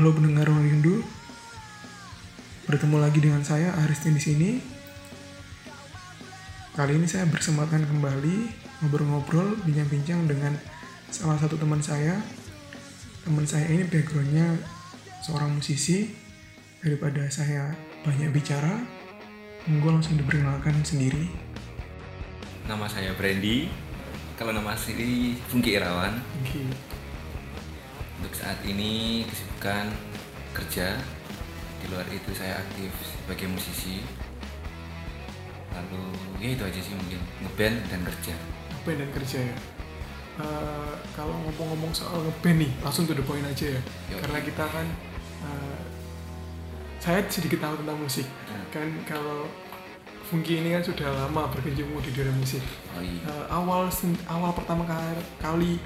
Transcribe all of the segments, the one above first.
Halo pendengar Ruang Rindu. Bertemu lagi dengan saya Aristin di sini. Kali ini saya bersempatkan kembali ngobrol-ngobrol, bincang-bincang dengan salah satu teman saya. Teman saya ini backgroundnya seorang musisi. Daripada saya banyak bicara, gue langsung diperkenalkan sendiri. Nama saya Brandy. Kalau nama asli Fungki Irawan. Oke. Untuk saat ini kesibukan kerja. Di luar itu saya aktif sebagai musisi. Lalu ya itu aja sih mungkin ngeband dan kerja. Ngeband dan kerja ya. Eh, kalau ngomong-ngomong soal ngeband nih, langsung to the point aja ya. Yo. Karena kita kan, eh, saya sedikit tahu tentang musik. Hmm. Kan kalau Funky ini kan sudah lama berkecimpung di dunia musik. Oh iya. Eh, awal awal pertama kali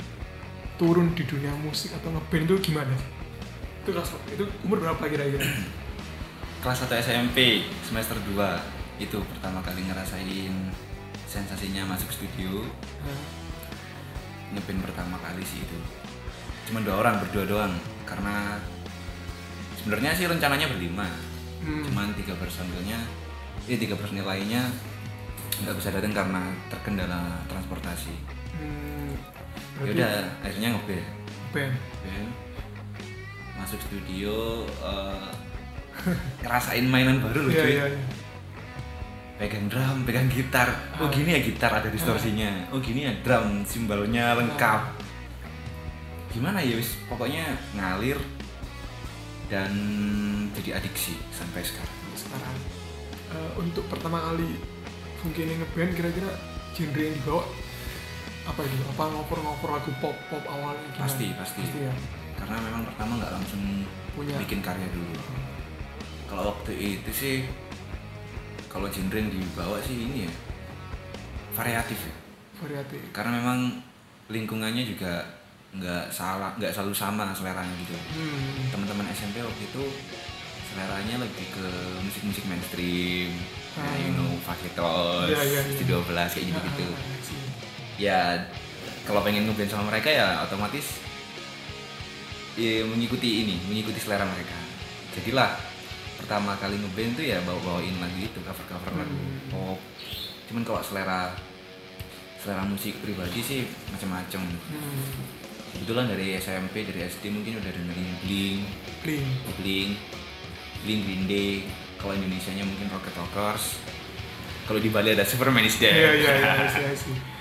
turun di dunia musik atau ngeband itu gimana? Itu kelas itu umur berapa kira-kira? Kelas 1 SMP semester 2 itu pertama kali ngerasain sensasinya masuk studio. Nah, ngeband pertama kali sih itu. Cuma dua orang berdua doang. Karena sebenarnya sih rencananya berlima. Hmm, cuman tiga personilnya ini tiga personil lainnya nggak bisa datang karena terkendala transportasi. Hmm, ya udah akhirnya ngeband band. Band. masuk studio eh, ngerasain mainan baru loh Iya cuy iya. iya. pegang drum pegang gitar oh Ah. gini ya gitar ada distorsinya oh gini ya drum simbalnya lengkap gimana ya wis pokoknya ngalir dan jadi adiksi sampai sekarang sekarang Eh, untuk pertama kali mungkin ngeband kira-kira genre yang dibawa apa itu apa ngoper-ngoper lagu pop pop awalnya gimana? Pasti, pasti. pasti ya karena memang pertama nggak langsung Punya. bikin karya dulu kalau waktu itu sih kalau genre yang dibawa sih ini ya variatif ya variatif karena memang lingkungannya juga nggak salah nggak selalu sama seleranya gitu hmm. teman-teman SMP waktu itu seleranya lebih ke musik-musik mainstream ya Ah. you know Faketos, Iya, iya, iya. Studio 12 kayak gitu-gitu Ah, I see. Ya kalau pengen ngeband sama mereka ya otomatis ya mengikuti ini mengikuti selera mereka. Jadilah pertama kali ngeband tuh ya bawa bawain lagu itu cover cover lagu. Hmm. pop cuman kalau selera selera musik pribadi sih macam-macam. Hmm. kebetulan dari SMP dari SD mungkin udah dengerin Blink clean Blink Blink Green Day kalau Indonesia nya mungkin Rocket Rockers. Kalau di Bali ada Superman is Dead. Iya iya iya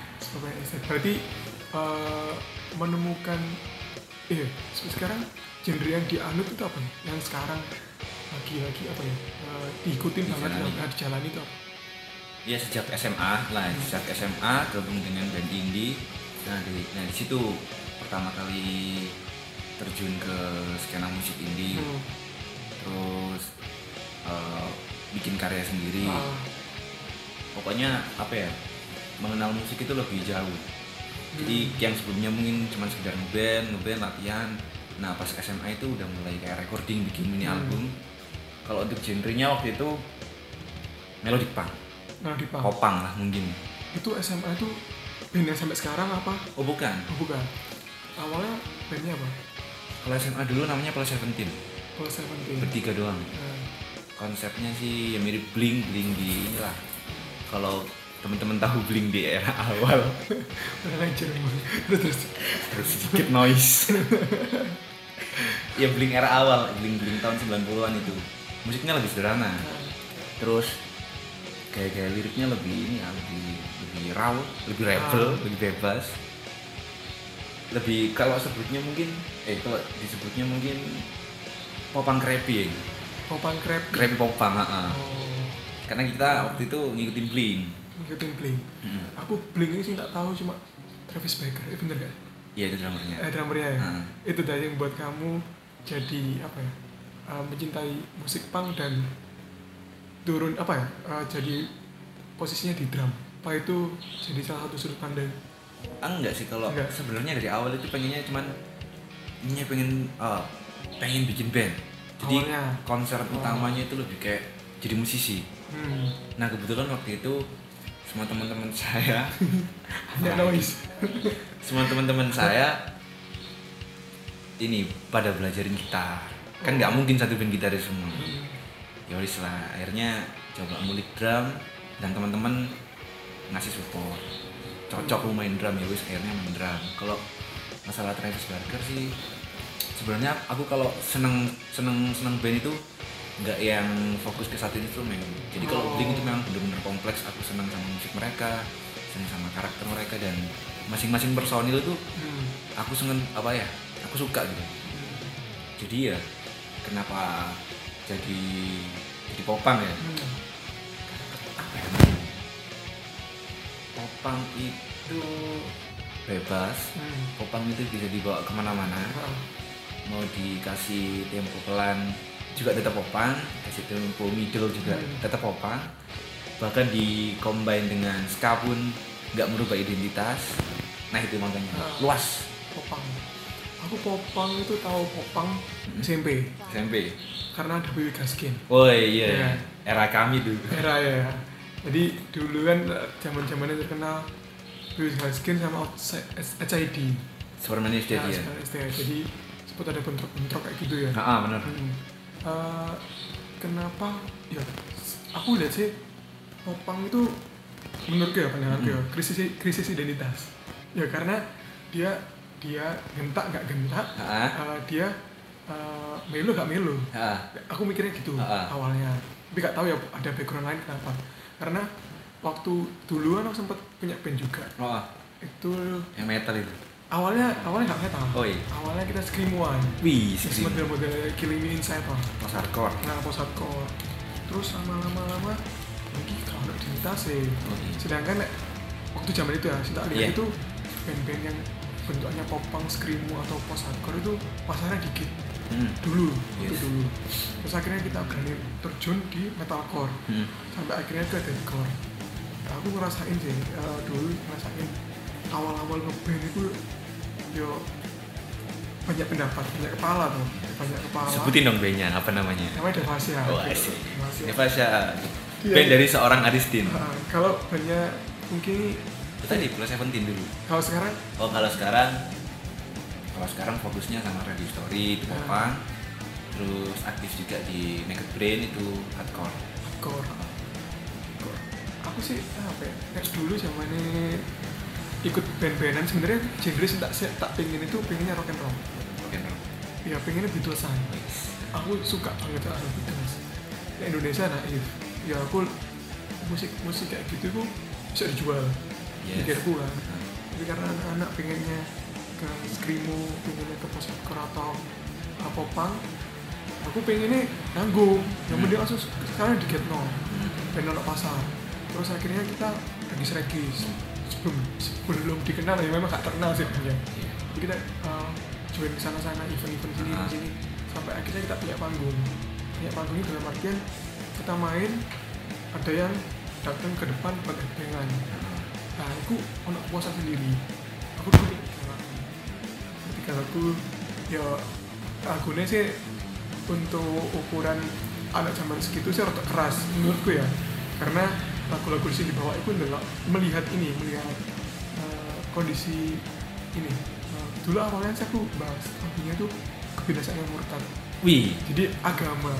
Berarti eh, menemukan eh sekarang genre yang dianut itu apa nih yang sekarang lagi-lagi apa ya? Eh, diikutin banget yang dijalani itu apa? Ya sejak SMA lah sejak SMA gabung dengan band indie. Nah di nah di situ pertama kali terjun ke skena musik indie. Hmm. terus eh, bikin karya sendiri. Ah, pokoknya apa ya mengenal musik itu lebih jauh jadi yang sebelumnya mungkin cuma sekedar ngeband ngeband latihan nah pas SMA itu udah mulai kayak recording bikin mini Hmm. album kalau untuk genrenya waktu itu melodic punk nah di Pang. popang lah mungkin itu SMA itu band yang sampai sekarang apa? oh bukan Oh, bukan. Awalnya bandnya apa? kalau SMA dulu namanya Plus Seventeen Kalau Seventeen. bertiga doang Nah, konsepnya sih ya mirip bling bling di inilah kalau teman-teman tahu bling di era awal. Terus terus. sedikit noise ya bling era awal bling bling tahun 90-an itu musiknya lebih sederhana terus gaya-gaya liriknya lebih ini ya lebih lebih raw lebih rebel Ah. lebih bebas lebih kalau sebutnya mungkin eh kalau disebutnya mungkin popang ya Popang Crab. creepy popang ha, ha. Oh, karena kita waktu itu ngikutin bling ngikutin Blink. Hmm. Aku Blink ini sih nggak tahu cuma Travis Barker. Eh bener gak? iya itu drummernya Eh drummernya ya. Hmm. Itu tadi yang buat kamu jadi apa ya? eh, mencintai musik punk dan turun apa ya? eh, jadi posisinya di drum. Apa itu jadi salah satu sudut pandang? enggak sih kalau sebenarnya dari awal itu pengennya cuman ininya pengen ah, pengen bikin band jadi Awalnya. konser Oh. utamanya itu lebih kayak jadi musisi Hmm. nah kebetulan waktu itu semua teman-teman saya. Ya noise. semua teman-teman saya ini pada belajarin gitar. Kan nggak mungkin satu band gitaris semua. Ya wis lah akhirnya coba ngulik drum dan teman-teman ngasih support. Cocok lu main drum ya wis akhirnya main drum. Kalau masalah Travis Barker sih sebenarnya aku kalau seneng seneng seneng band itu nggak yang fokus ke satu instrumen jadi kalau Oh. Blink itu memang benar-benar kompleks aku seneng sama musik mereka seneng sama karakter mereka dan masing-masing personil itu Hmm. aku seneng apa ya aku suka gitu jadi ya kenapa jadi jadi popang ya Hmm. apa ya popang itu bebas Hmm. popang itu bisa dibawa ke mana-mana Ah. mau dikasih tempo pelan juga tetap popang kasih tempo middle juga Hmm. tetap popang bahkan di combine dengan ska pun nggak merubah identitas nah itu makanya Ah. luas Popang. Aku popang itu tahu popang SMP SMP karena ada Wiwi Gaskin. oh iya Iya. era kami dulu Era ya. Jadi dulu kan zaman zamannya terkenal Wiwi Gaskin sama Outside- HID. Superman is Dead Ya, ya STI. Jadi sempat ada bentrok-bentrok kayak gitu ya. ah ah, benar Hmm. Eh, kenapa? Ya, aku lihat sih popang itu menurutku ya pandanganku ya krisis krisis identitas. Ya karena dia dia gentak nggak gentak, eh, dia eh, melo nggak melo. ah Aku mikirnya gitu ah. awalnya. Tapi nggak tahu ya ada background lain kenapa. Karena waktu dulu aku sempat punya band juga. oh Itu yang metal itu awalnya awalnya nggak metal. oh iya Awalnya kita screamuan. wih sih model-model Killing Me Inside lah. post hardcore Nah, post hardcore. Terus lama-lama-lama ini kalau ada identitas sih. Oke. Sedangkan nek, waktu zaman itu ya, Iya. lihat itu band-band yang bentuknya popang, screamo atau post hardcore itu pasarnya dikit hmm. dulu itu Yes. dulu. Terus akhirnya kita berani terjun di metalcore Hmm. sampai akhirnya ke deathcore. Aku ngerasain sih eh, dulu ngerasain awal-awal ngeband itu yo banyak pendapat, banyak kepala tuh, banyak kepala. sebutin dong bandnya apa namanya? Namanya Devasia Oh, asik. Devasya. Iya. band dari seorang Aristin. Ah, kalau banyak mungkin itu tadi plus Seventeen dulu. Kalau sekarang? Oh kalau sekarang kalau sekarang fokusnya sama Radio Story itu popang terus aktif juga di Naked Brain itu hardcore. Hardcore. Hardcore. aku sih apa ya dulu zamannya ikut band-bandan sebenarnya genre sih tak tak pengen itu pengennya rock and roll. Rock and roll. Ya pengennya Beatlesan aku suka banget sama Beatles. Di Indonesia naif ya aku musik musik kayak gitu aku bisa dijual. Yes. pikirku kan Nah, tapi karena anak-anak pengennya ke screamo pengennya ke post hardcore atau uh, popang aku pengennya nanggung. Yang Hmm. penting langsung sekarang di get no hmm. pengen nonton pasar. Terus akhirnya kita regis-regis sebelum sebelum dikenal ya memang gak terkenal sih Iya. jadi kita uh, join ke sana-sana event-event sini Ah. sini. Sampai akhirnya kita punya panggung. Punya panggung ini dalam artian kita main ada yang datang ke depan buat headbangan nah aku ono puasa sendiri. Aku dulu ketika lagu ya lagunya sih untuk ukuran anak zaman segitu sih rada keras menurutku ya. Karena lagu-lagu sih di bawah. Itu adalah melihat ini melihat eh, kondisi ini. Eh, dulu awalnya saya aku bahas. Lagunya itu kebiasaan yang murtad. Wih. Jadi agama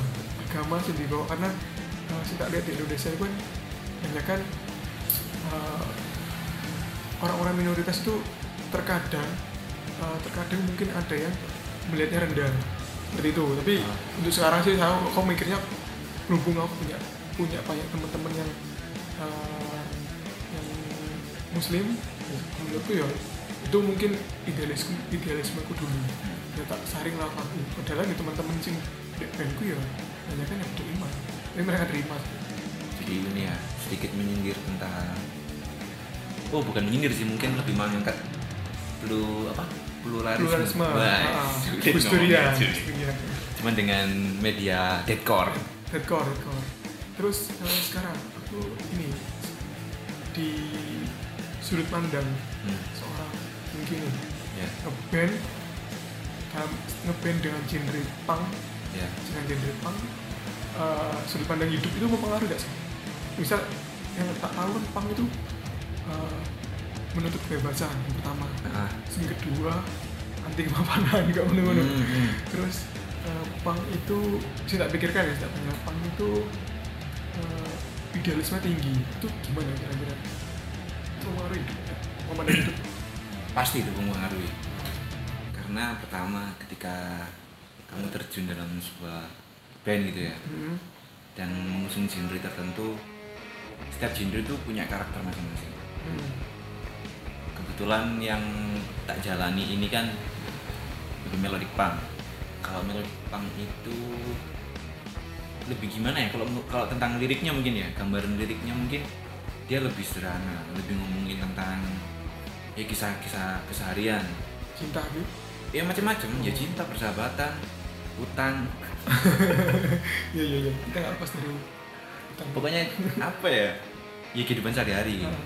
agama sih dibawa karena uh, saya lihat di Indonesia itu kan banyak kan uh, orang-orang minoritas itu terkadang uh, terkadang mungkin ada yang melihatnya rendah. Seperti itu. Tapi Ah. untuk sekarang sih saya kok mikirnya berhubung aku punya punya banyak teman-teman yang uh, yang muslim ya, menurutku ya itu mungkin idealisme idealisme aku dulu. Ya tak saring lah aku. Padahal nih teman-teman sing di bandku ya banyak kan yang terima tapi mereka terima jadi ini ya sedikit menyindir tentang oh bukan menyindir sih mungkin lebih mengangkat plu apa? Pluralisme, pluralisme. Wah, ah, Durian. cuman dengan media deadcore. Deadcore, deadcore. Terus eh, sekarang aku ini di sudut pandang hmm. seorang mungkin ya ngeband dalam ngeband dengan genre punk ya dengan genre punk eh, sudut pandang hidup itu mempengaruhi gak sih? Misal yang tak tahu kan punk itu eh, menuntut kebebasan yang pertama ah yang kedua anti kemapanan gak mana-mana Hmm, hmm. terus eh, pang itu saya tak pikirkan ya sebenarnya pang itu eh, idealisme tinggi itu gimana kira-kira itu mempengaruhi ya? memandang hidup pasti itu mempengaruhi karena pertama ketika kamu terjun dalam sebuah band gitu ya Hmm. dan mengusung genre tertentu setiap genre itu punya karakter masing-masing Hmm. kebetulan yang tak jalani ini kan lebih melodic punk kalau melodic punk itu lebih gimana ya? Kalau kalau tentang liriknya mungkin ya gambaran liriknya mungkin dia lebih sederhana lebih ngomongin tentang ya kisah-kisah keseharian. Cinta gitu? Ya macam-macam. Ya cinta persahabatan utang iya iya iya kita nggak lepas dari utang pokoknya apa ya? Ya kehidupan sehari-hari. Ah.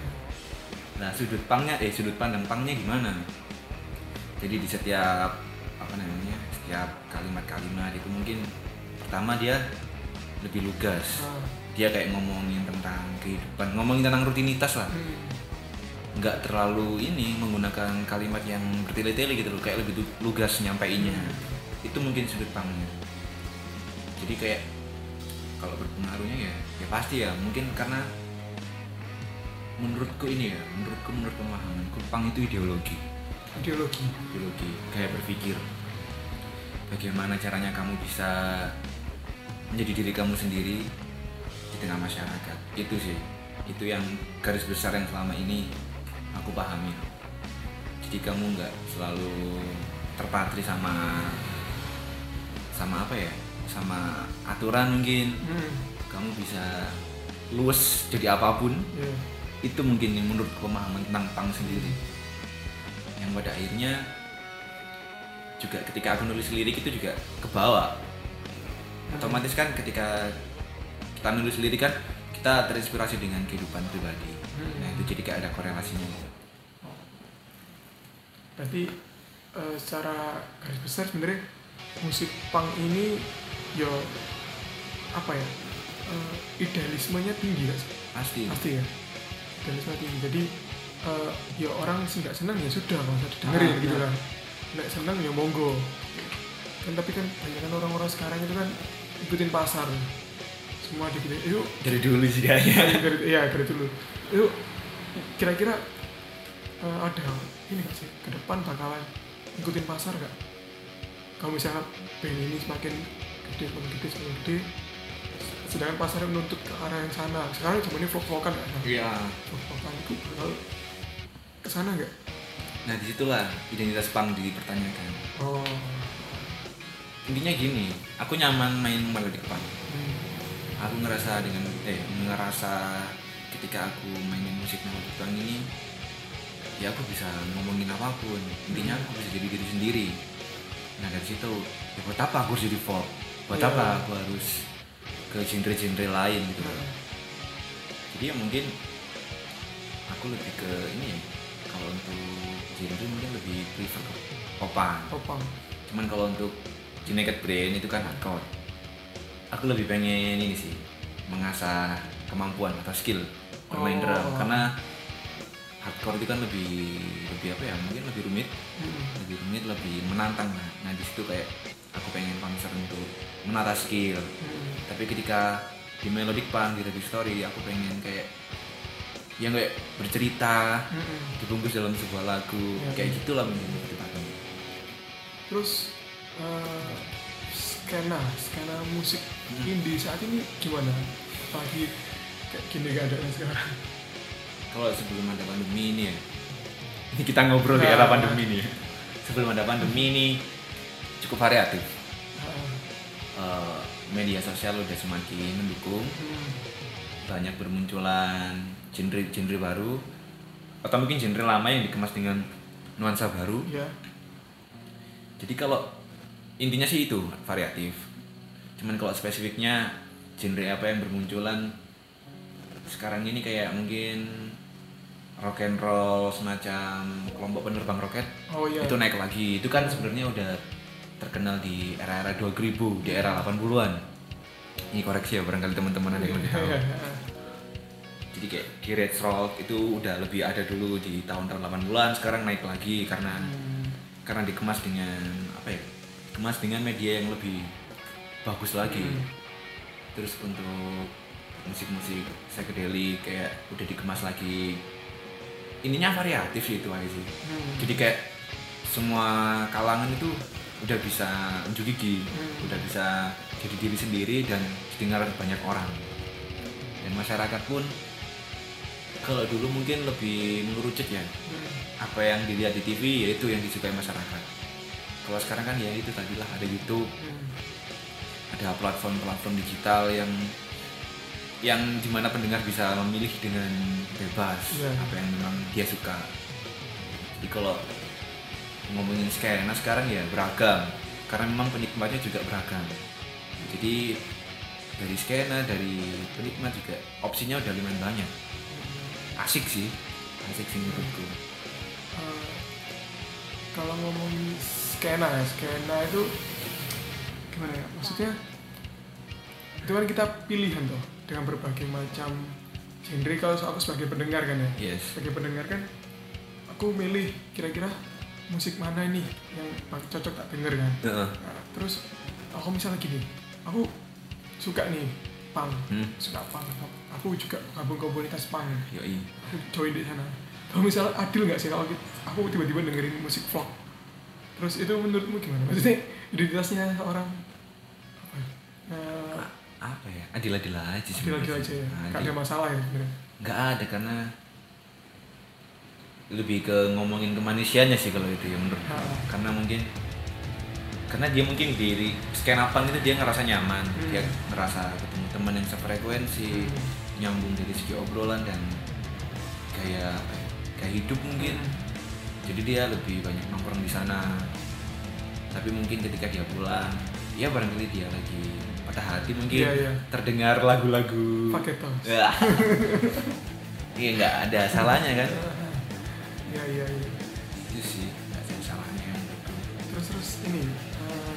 Nah sudut pangnya, eh sudut pandang pangnya gimana? Jadi di setiap apa namanya, setiap kalimat-kalimat itu mungkin pertama dia lebih lugas. Ah. Dia kayak ngomongin tentang kehidupan, ngomongin tentang rutinitas lah. Hmm. Nggak terlalu ini menggunakan kalimat yang bertele-tele gitu loh, kayak lebih lu- lugas nyampeinnya. Itu mungkin sudut pangnya. Jadi kayak kalau berpengaruhnya ya, ya pasti ya mungkin karena menurutku ini ya, menurutku menurut pemahamanku pang itu ideologi ideologi ideologi kayak berpikir bagaimana caranya kamu bisa menjadi diri kamu sendiri di tengah masyarakat. Itu sih. Itu yang garis besar yang selama ini aku pahami. Jadi kamu nggak selalu terpatri sama sama apa ya? Sama aturan mungkin. Hmm. kamu bisa luas jadi apa pun. Iya itu mungkin menurut pemahaman tentang pang sendiri. Yang pada akhirnya juga ketika aku nulis lirik itu juga ke bawah otomatis kan ketika kita nulis lirik kan kita terinspirasi dengan kehidupan pribadi. Hmm. nah itu jadi kayak ada korelasinya. Berarti eh, secara garis besar sebenarnya musik punk ini ya apa ya eh, idealismenya tinggi sih? pasti. Pasti ya? Idealisme tinggi. Jadi eh, ya orang sih nggak senang ya sudah nggak usah didengerin Ah, gitu kan nggak senang ya monggo kan tapi kan banyak kan orang-orang sekarang itu kan ikutin pasar. Semua diikutin yuk. Dari dulu sih kayaknya. Iya dari dulu. Yuk kira-kira eh, ada ini nggak sih? Ke depan bakalan ikutin pasar nggak? Kalau misalnya band ini semakin gede semakin gede semakin gede sedangkan pasarnya menuntut ke arah yang sana. Sekarang cuma ini vlog-vlogan nggak kan iya. Vlog-vlogan itu bakal ke sana nggak? Nah di situlah identitas pang dipertanyakan. Oh intinya gini aku nyaman main melodic punk hmm. aku ngerasa dengan eh ngerasa ketika aku mainin musik melodic punk ini ya aku bisa ngomongin apa pun. Intinya aku bisa jadi diri sendiri. Nah dari situ ya buat apa aku harus jadi folk? Buat Iya. apa aku harus ke genre-genre lain gitu Nah, jadi ya mungkin aku lebih ke ini ya kalau untuk genre mungkin lebih prefer ke popan. Popang cuman kalau untuk di Naked Brain itu kan hardcore aku lebih pengen ini sih mengasah kemampuan atau skill bermain Oh. drum karena hardcore itu kan lebih lebih apa ya mungkin lebih rumit hmm. lebih rumit lebih menantang nah, nah di situ kayak aku pengen konser untuk menata skill Hmm. tapi ketika di melodic punk di radio story aku pengen kayak yang kayak bercerita Hmm. dibungkus dalam sebuah lagu Ya, kayak ya. gitulah mungkin terus eh, skena skena musik Hmm. indie saat ini gimana? Apalagi kayak gini keadaan sekarang. Kalau sebelum ada pandemi ini ya. Ini kita ngobrol di Nah. era pandemi ini. Ya. sebelum ada pandemi ini cukup variatif. Ah, Eh, media sosial udah semakin mendukung. Hmm. banyak bermunculan genre-genre baru. Atau mungkin genre lama yang dikemas dengan nuansa baru. Ya jadi kalau intinya sih itu variatif. Cuman kalau spesifiknya genre apa yang bermunculan sekarang ini kayak mungkin rock and roll semacam kelompok penerbang roket oh iya. itu naik lagi. Itu kan sebenarnya udah terkenal di era-era 2000 di era 80-an ini koreksi ya barangkali teman-teman ada yang tahu. Iya, jadi kayak di red rock itu udah lebih ada dulu di tahun-tahun 80-an sekarang naik lagi karena Hmm. karena dikemas dengan apa ya dikemas dengan media yang lebih bagus lagi Hmm. terus untuk musik-musik psychedelic kayak udah dikemas lagi ininya variatif sih itu aja sih Hmm. jadi kayak semua kalangan itu udah bisa unjuk gigi Hmm. udah bisa jadi diri sendiri dan didengar banyak orang dan masyarakat pun kalau dulu mungkin lebih mengerucut ya Hmm. apa yang dilihat di TV yaitu yang disukai masyarakat kalau sekarang kan ya itu tadilah ada YouTube. Hmm. ada platform-platform digital yang yang di mana pendengar bisa memilih dengan bebas Iya. apa yang memang dia suka. Jadi kalau ngomongin skena sekarang ya beragam. Karena memang penikmatnya juga beragam. Jadi dari skena dari penikmat juga opsinya udah lumayan banyak. Asik sih asik sih menurutku kalau ngomongin skena ya skena itu gimana ya? Maksudnya itu kan kita pilihan tuh dengan berbagai macam genre. Kalau aku sebagai pendengar kan ya yes. sebagai pendengar kan aku milih kira-kira musik mana ini yang cocok tak denger kan. Heeh. Nah, terus aku misalnya gini aku suka nih punk. Hmm. suka punk. Aku juga gabung komunitas punk. Yoi. Aku join di sana kalau misalnya adil nggak sih? Kalau kita- aku tiba-tiba dengerin musik vlog terus itu menurutmu gimana? Maksudnya identitasnya seorang apa ya, eh, apa ya? Adil-adil aja sih adil-adil aja ya? Nggak ada masalah ya sebenarnya? Nggak ada karena lebih ke ngomongin kemanusiaannya sih kalau itu ya menurut Ha. karena mungkin karena dia mungkin di skena punk itu dia ngerasa nyaman Hmm. dia ngerasa ketemu teman yang sefrekuensi Hmm. nyambung dari segi obrolan dan kayak apa ya, kayak hidup mungkin jadi dia lebih banyak nongkrong di sana tapi mungkin ketika dia pulang ya barangkali dia lagi patah hati mungkin Iya, iya. terdengar lagu-lagu pakai Ya. Iya nggak ada salahnya kan? ya ya ya Itu sih nggak ada salahnya menurutku. terus terus ini eh,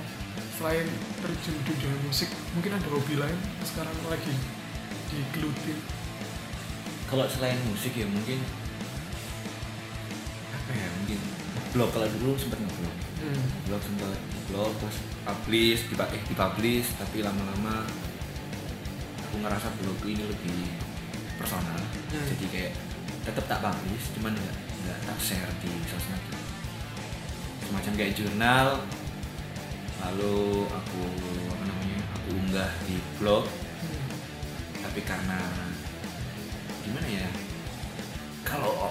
selain terjun di dunia musik mungkin ada hobi lain sekarang lagi digelutin Kalau selain musik ya mungkin blog kalau dulu sempat ngeblog hmm. blog sempat blog terus publish dipakai dipublish tapi lama-lama aku ngerasa blogku ini lebih personal Hmm. jadi kayak tetap tak publish cuman nggak nggak tak share di sosmed gitu. semacam kayak jurnal lalu aku apa namanya aku unggah di blog Hmm. tapi karena gimana ya kalau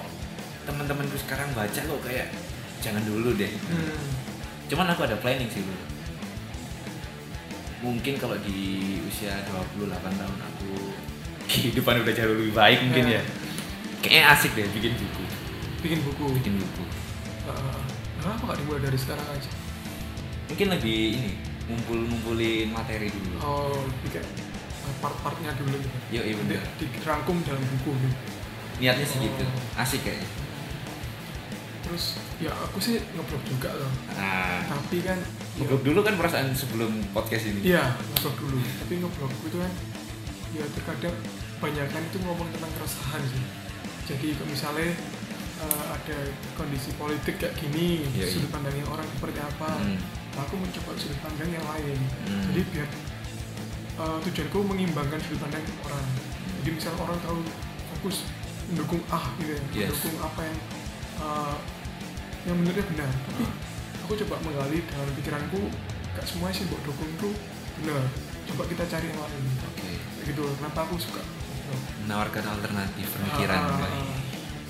teman-temanku sekarang baca kok kayak jangan dulu deh. Hmm. cuman aku ada planning sih bro mungkin kalau di usia 28 tahun aku kehidupan udah jauh lebih baik mungkin Ya. ya. Kayaknya asik deh bikin buku. Bikin buku? Bikin buku. Eh, kenapa nggak dimulai dari sekarang aja? Mungkin lebih ini ngumpul ngumpulin materi dulu. Oh eh, part-partnya dulu. Gitu Yo, iya bener. dirangkum dalam buku. Gitu niatnya sih gitu. Oh. asik kayaknya terus ya aku sih ngeblog juga loh nah tapi kan ya, ngeblog dulu kan perasaan sebelum podcast ini iya ngeblog dulu tapi ngeblog itu kan ya terkadang kebanyakan itu ngomong tentang keresahan sih jadi kalau misalnya eh, ada kondisi politik kayak gini iya. sudut pandangnya orang seperti apa Hmm. aku mencoba sudut pandang yang lain Hmm. jadi biar eh, tujuanku mengimbangkan sudut pandang orang jadi misal orang tahu fokus mendukung A gitu ya Yes. mendukung apa yang eh, yang menurutnya benar tapi aku coba menggali dalam pikiranku gak semua sih buat dukung itu benar. Coba kita cari yang lain. Oke. Kayak gitu kenapa aku suka? Menawarkan alternatif pemikiran Ah, ah, kali. ah.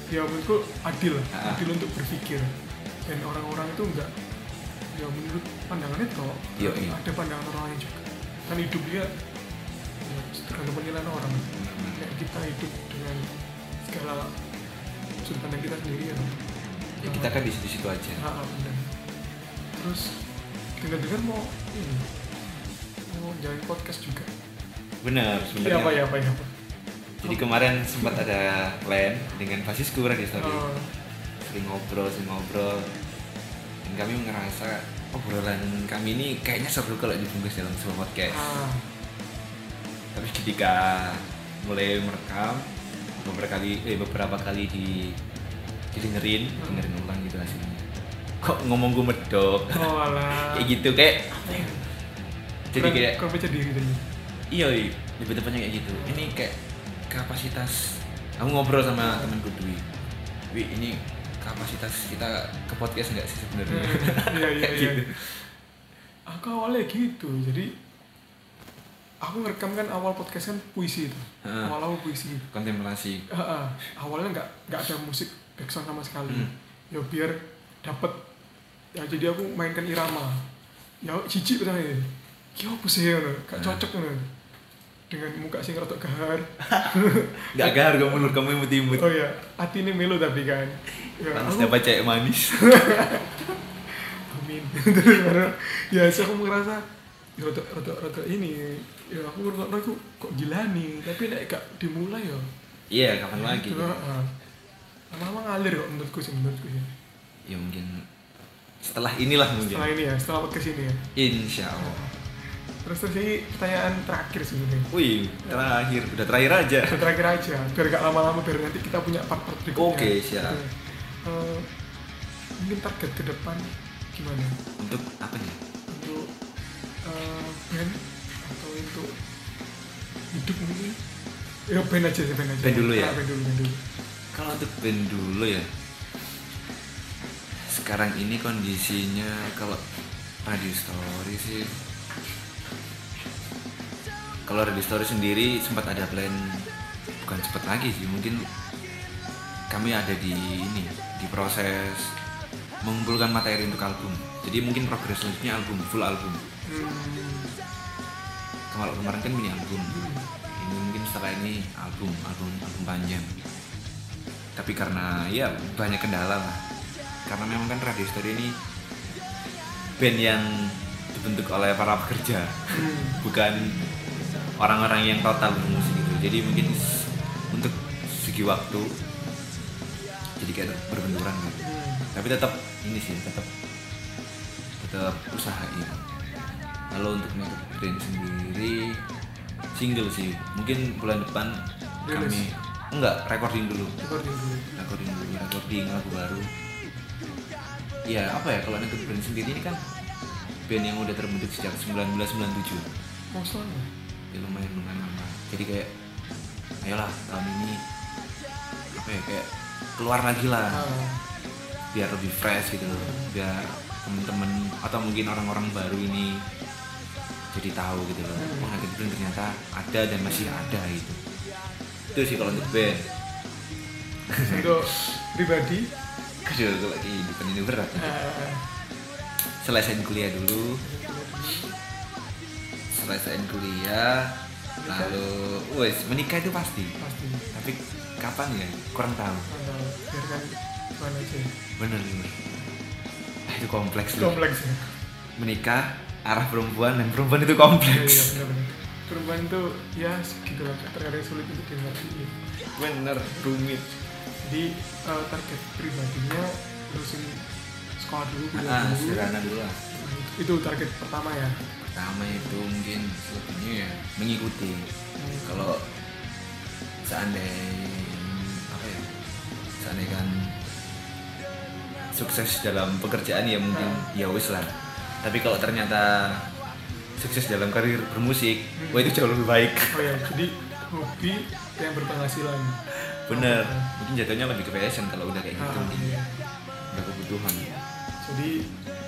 ya menurutku adil Ah. adil untuk berpikir. Dan orang-orang itu enggak ya menurut pandangannya kok Iya, iya. ada pandangan orang lain juga. Kan hidup dia ya, tergantung penilaian orang. Kayak kita hidup dengan segala sudut pandang kita sendiri ya ya kita kan di situ-situ aja. Ah, ah, benar. terus dengar-dengar mau ini mau jalan podcast juga. Benar sebenarnya. Apa ya apa ya apa? Jadi kemarin sempat ada plan dengan basisku Radio Story Oh, sering ngobrol sering ngobrol. Dan kami ngerasa obrolan kami ini kayaknya seru kalau dibungkus dalam sebuah podcast. Ah, tapi ketika mulai merekam beberapa kali eh beberapa kali di didengerin dengerin ulang gitu hasilnya. Kok ngomong gue medok? Oh alah. Kayak gitu kayak apa ya? Jadi kayak kurang percaya diri tadi. Iya iya. Lebih tepatnya kayak gitu. Ini kayak kapasitas. Aku ngobrol sama temanku Dwi. Wi ini kapasitas kita ke podcast nggak sih sebenarnya? Iya iya Kayak iya. gitu. aku awalnya gitu. Jadi aku ngerekam kan awal podcast kan puisi itu. Awal awal puisi. Kontemplasi. Heeh. awalnya nggak nggak ada musik background sama sekali. Hmm. ya biar dapet. Ya jadi aku mainkan irama. Ya cici ini. Ya apa sih ngono? Gak Nah. cocok ngono. Dengan muka sing rada gahar. Nggak gahar kamu menurut kamu imut-imut oh ya hati ini melo tapi kan. Ya, Pantes aku- dapat cewek manis. Amin. Terus ya so aku ya rada rada rada ini. Ya aku ngerasa aku kok gila nih? Tapi nek gak dimulai ya. Iya kapan lagi? Heeh. Lama-lama ngalir kok menurutku sih menurutku sih. Ya mungkin setelah inilah mungkin. Setelah ini ya setelah podcast ini ya. Insya Allah. Terus terus ini pertanyaan terakhir sebenarnya wih terakhir. Udah terakhir aja. Yang terakhir aja biar gak lama-lama biar nanti kita punya part-part berikutnya. Oke, siap. Oke. Eh, mungkin target ke depan gimana? Untuk apa nih? Untuk eh, band atau untuk hidup mungkin? Ya band aja sih band aja. Band dulu ya? Ah, band dulu band dulu kalau untuk band dulu ya sekarang ini kondisinya kalau radio story sih. Kalau radio story sendiri sempat ada plan bukan sempat lagi sih mungkin kami ada di ini di proses mengumpulkan materi untuk album. Jadi mungkin progres selanjutnya album full album. Hmm. kalau kemarin kan mini album. Ini mungkin setelah ini album album album panjang tapi karena ya banyak kendala lah karena memang kan Radio Story ini band yang dibentuk oleh para pekerja Hmm. bukan orang-orang yang total bermusik gitu jadi mungkin untuk segi waktu jadi kayak berbenturan gitu Hmm. tapi tetap ini sih tetap tetap usahain kalau untuk make band sendiri single sih mungkin bulan depan Rilis. kami enggak recording dulu. Recording dulu. recording dulu recording lagu baru. Ya apa ya kalau make band sendiri ini kan band yang udah terbentuk sejak 1997 Masalahnya. ya lumayan lumayan lama. Jadi kayak ayolah tahun ini apa ya kayak keluar lagi lah. Ah. biar lebih fresh gitu loh. Biar temen-temen atau mungkin orang-orang baru ini jadi tahu gitu loh. Hmm. oh Naked ternyata ada dan masih ada gitu itu sih kalau untuk band. Untuk pribadi? Aduh, kalau kehidupan ini berat. Eh, selesaiin kuliah dulu. Selesaiin kuliah lalu wes menikah itu pasti. Pasti. Tapi kapan ya? Kurang tahu. Biarkan Tuhan aja. Bener bener. Ah, itu kompleks loh. Kompleks. Menikah arah perempuan dan perempuan itu Iya, iya kompleks benar-benar perempuan itu ya segitu lah terkadang sulit untuk dimengerti bener rumit. Jadi eh, target pribadinya terusin sekolah dulu kuliah ah dulu. sederhana dulu lah. Itu target pertama ya. Pertama itu mungkin selebihnya ya mengikuti. Kalau seandainya apa ya seandainya kan sukses dalam pekerjaan ya mungkin ya wis lah. Tapi kalau ternyata sukses dalam karir bermusik. Wah itu jauh lebih baik. Oh ya jadi hobi yang berpenghasilan. Bener. Mungkin jatuhnya lebih ke passion kalau udah kayak gitu. Ah, iya. udah kebutuhan. Jadi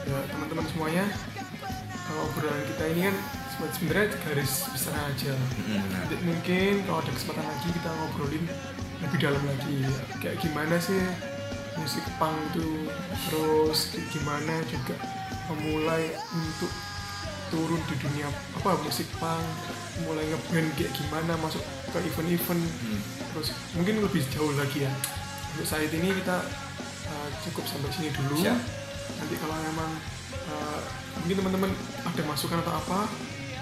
ya teman-teman semuanya kalau obrolan kita ini kan sebe- sebenarnya garis besar aja. Benar. Nanti mungkin kalau ada kesempatan lagi kita ngobrolin lebih dalam lagi. Kayak gimana sih musik punk itu? Terus gimana juga memulai untuk turun di dunia apa musik punk mulai ngeband kayak gimana masuk ke event-event. Hmm. terus mungkin lebih jauh lagi ya. Untuk saat ini kita uh, cukup sampai sini dulu. Siap. nanti kalau memang uh, mungkin teman-teman ada masukan atau apa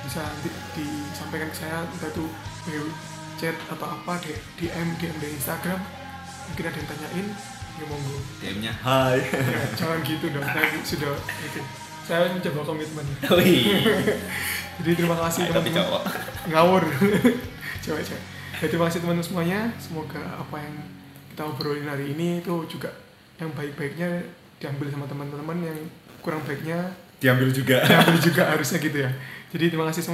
bisa nanti disampaikan ke saya. Entah itu chat atau apa di DM DM dari Instagram. Mungkin ada yang tanyain ya monggo. DM-nya hai. Ya, jangan gitu dong. Saya sudah itu saya mencoba komitmen. Wih, jadi terima kasih tapi teman-teman. cowok. Ngawur. Cewek cewek. Ya, terima kasih teman-teman semuanya. Semoga apa yang kita obrolin hari ini itu juga yang baik-baiknya diambil sama teman-teman yang kurang baiknya diambil juga. Diambil juga harusnya gitu ya. Jadi terima kasih semua